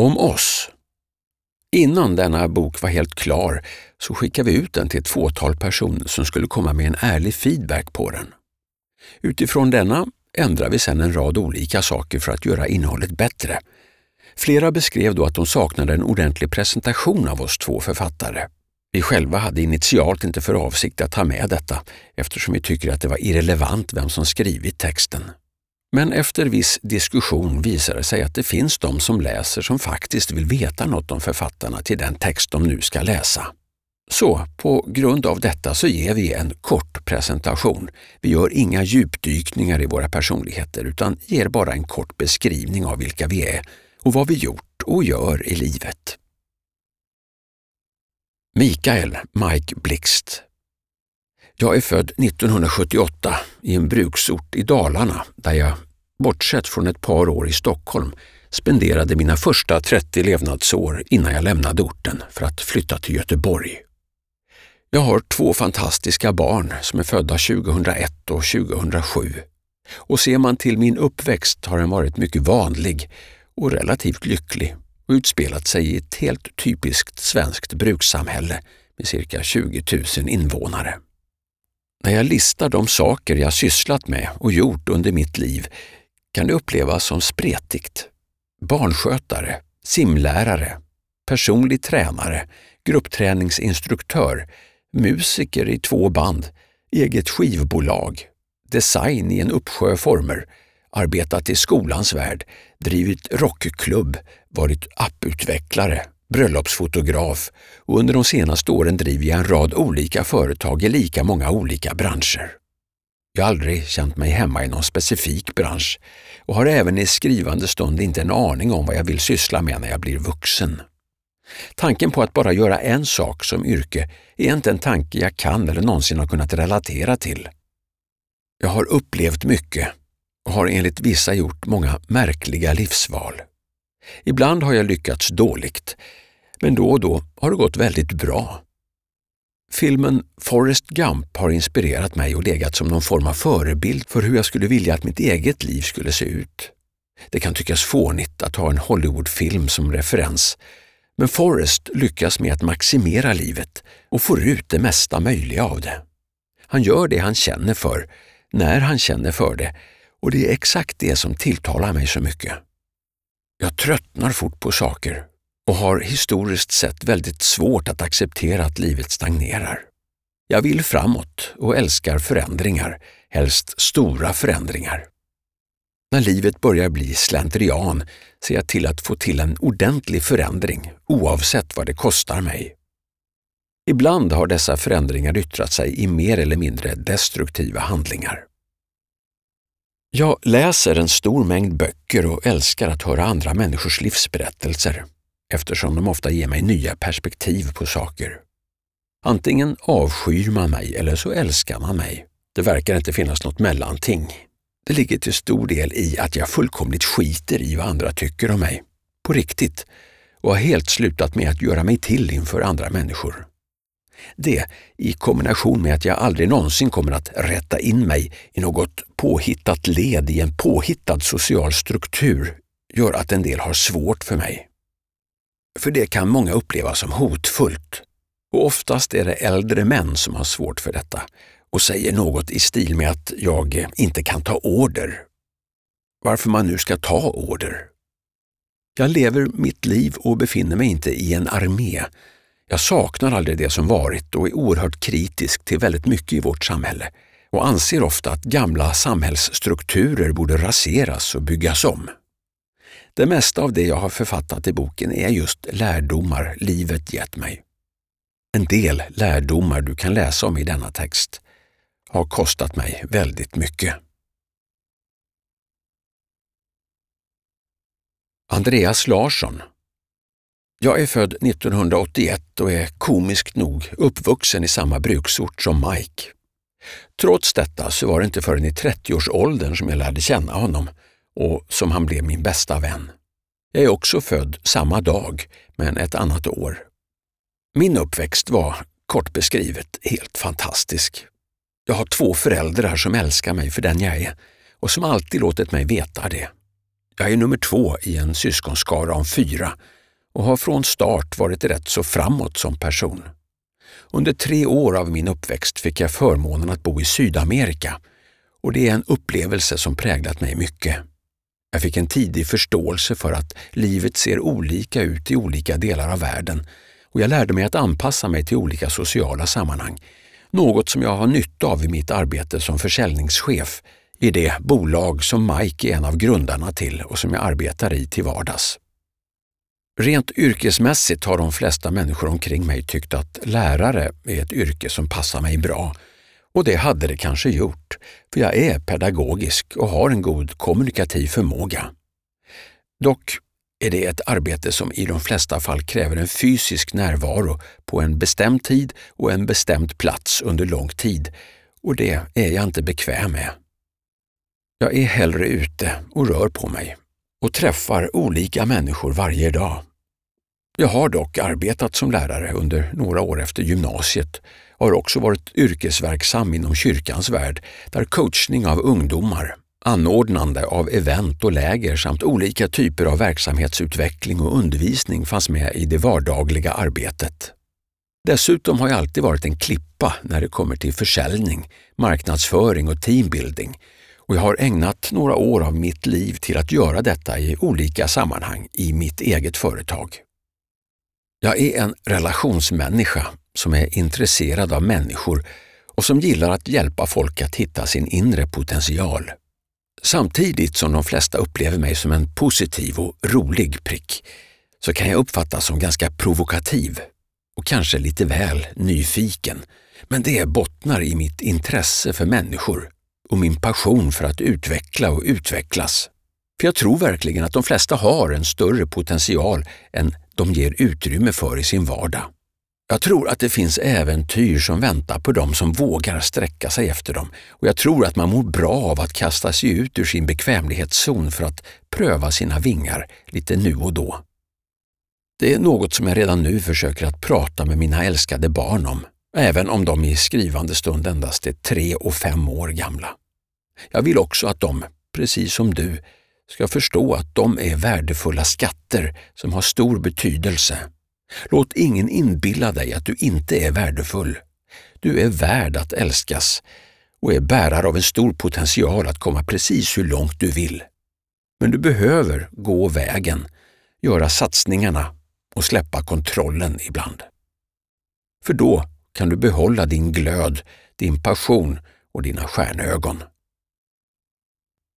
Om oss. Innan denna bok var helt klar så skickade vi ut den till ett fåtal personer som skulle komma med en ärlig feedback på den. Utifrån denna ändrade vi sedan en rad olika saker för att göra innehållet bättre. Flera beskrev då att de saknade en ordentlig presentation av oss två författare. Vi själva hade initialt inte för avsikt att ta med detta eftersom vi tycker att det var irrelevant vem som skrivit texten. Men efter viss diskussion visar det sig att det finns de som läser som faktiskt vill veta något om författarna till den text de nu ska läsa. Så på grund av detta så ger vi en kort presentation. Vi gör inga djupdykningar i våra personligheter utan ger bara en kort beskrivning av vilka vi är och vad vi gjort och gör i livet. Mikael Mike Blixt jag är född 1978 i en bruksort i Dalarna där jag, bortsett från ett par år i Stockholm, spenderade mina första 30 levnadsår innan jag lämnade orten för att flytta till Göteborg. Jag har två fantastiska barn som är födda 2001 och 2007. Och ser man till min uppväxt har den varit mycket vanlig och relativt lycklig och utspelat sig i ett helt typiskt svenskt brukssamhälle med cirka 20 000 invånare. När jag listar de saker jag sysslat med och gjort under mitt liv kan det upplevas som spretigt. Barnskötare, simlärare, personlig tränare, gruppträningsinstruktör, musiker i två band, eget skivbolag, design i en uppsjö former, arbetat i skolans värld, drivit rockklubb, varit apputvecklare, bröllopsfotograf och under de senaste åren driver jag en rad olika företag i lika många olika branscher. Jag har aldrig känt mig hemma i någon specifik bransch och har även i skrivande stund inte en aning om vad jag vill syssla med när jag blir vuxen. Tanken på att bara göra en sak som yrke är inte en tanke jag kan eller någonsin har kunnat relatera till. Jag har upplevt mycket och har enligt vissa gjort många märkliga livsval. Ibland har jag lyckats dåligt, men då och då har det gått väldigt bra. Filmen Forrest Gump har inspirerat mig och legat som någon form av förebild för hur jag skulle vilja att mitt eget liv skulle se ut. Det kan tyckas fånigt att ha en Hollywoodfilm som referens, men Forrest lyckas med att maximera livet och får ut det mesta möjliga av det. Han gör det han känner för, när han känner för det och det är exakt det som tilltalar mig så mycket. Jag tröttnar fort på saker och har historiskt sett väldigt svårt att acceptera att livet stagnerar. Jag vill framåt och älskar förändringar, helst stora förändringar. När livet börjar bli slentrian ser jag till att få till en ordentlig förändring oavsett vad det kostar mig. Ibland har dessa förändringar yttrat sig i mer eller mindre destruktiva handlingar. Jag läser en stor mängd böcker och älskar att höra andra människors livsberättelser eftersom de ofta ger mig nya perspektiv på saker. Antingen avskyr man mig eller så älskar man mig. Det verkar inte finnas något mellanting. Det ligger till stor del i att jag fullkomligt skiter i vad andra tycker om mig. På riktigt. Och har helt slutat med att göra mig till inför andra människor. Det, i kombination med att jag aldrig någonsin kommer att rätta in mig i något påhittat led i en påhittad social struktur, gör att en del har svårt för mig. För det kan många uppleva som hotfullt. Och oftast är det äldre män som har svårt för detta och säger något i stil med att jag inte kan ta order. Varför man nu ska ta order. Jag lever mitt liv och befinner mig inte i en armé. Jag saknar aldrig det som varit och är oerhört kritisk till väldigt mycket i vårt samhälle och anser ofta att gamla samhällsstrukturer borde raseras och byggas om. Det mesta av det jag har författat i boken är just lärdomar livet gett mig. En del lärdomar du kan läsa om i denna text har kostat mig väldigt mycket. Andreas Larsson jag är född 1981 och är komiskt nog uppvuxen i samma bruksort som Mike. Trots detta så var det inte förrän i 30-årsåldern som jag lärde känna honom och som han blev min bästa vän. Jag är också född samma dag, men ett annat år. Min uppväxt var, kort beskrivet, helt fantastisk. Jag har två föräldrar som älskar mig för den jag är och som alltid låtit mig veta det. Jag är nummer två i en syskonskara om fyra och har från start varit rätt så framåt som person. Under tre år av min uppväxt fick jag förmånen att bo i Sydamerika och det är en upplevelse som präglat mig mycket. Jag fick en tidig förståelse för att livet ser olika ut i olika delar av världen och jag lärde mig att anpassa mig till olika sociala sammanhang. Något som jag har nytta av i mitt arbete som försäljningschef i det bolag som Mike är en av grundarna till och som jag arbetar i till vardags. Rent yrkesmässigt har de flesta människor omkring mig tyckt att lärare är ett yrke som passar mig bra. Och det hade det kanske gjort, för jag är pedagogisk och har en god kommunikativ förmåga. Dock är det ett arbete som i de flesta fall kräver en fysisk närvaro på en bestämd tid och en bestämd plats under lång tid och det är jag inte bekväm med. Jag är hellre ute och rör på mig och träffar olika människor varje dag. Jag har dock arbetat som lärare under några år efter gymnasiet och har också varit yrkesverksam inom kyrkans värld där coachning av ungdomar, anordnande av event och läger samt olika typer av verksamhetsutveckling och undervisning fanns med i det vardagliga arbetet. Dessutom har jag alltid varit en klippa när det kommer till försäljning, marknadsföring och teambuilding och jag har ägnat några år av mitt liv till att göra detta i olika sammanhang i mitt eget företag. Jag är en relationsmänniska som är intresserad av människor och som gillar att hjälpa folk att hitta sin inre potential. Samtidigt som de flesta upplever mig som en positiv och rolig prick så kan jag uppfattas som ganska provokativ och kanske lite väl nyfiken. Men det bottnar i mitt intresse för människor och min passion för att utveckla och utvecklas. För jag tror verkligen att de flesta har en större potential än de ger utrymme för i sin vardag. Jag tror att det finns äventyr som väntar på dem som vågar sträcka sig efter dem och jag tror att man mår bra av att kasta sig ut ur sin bekvämlighetszon för att pröva sina vingar lite nu och då. Det är något som jag redan nu försöker att prata med mina älskade barn om, även om de i skrivande stund endast är tre och fem år gamla. Jag vill också att de, precis som du, ska förstå att de är värdefulla skatter som har stor betydelse. Låt ingen inbilla dig att du inte är värdefull. Du är värd att älskas och är bärare av en stor potential att komma precis hur långt du vill. Men du behöver gå vägen, göra satsningarna och släppa kontrollen ibland. För då kan du behålla din glöd, din passion och dina stjärnögon.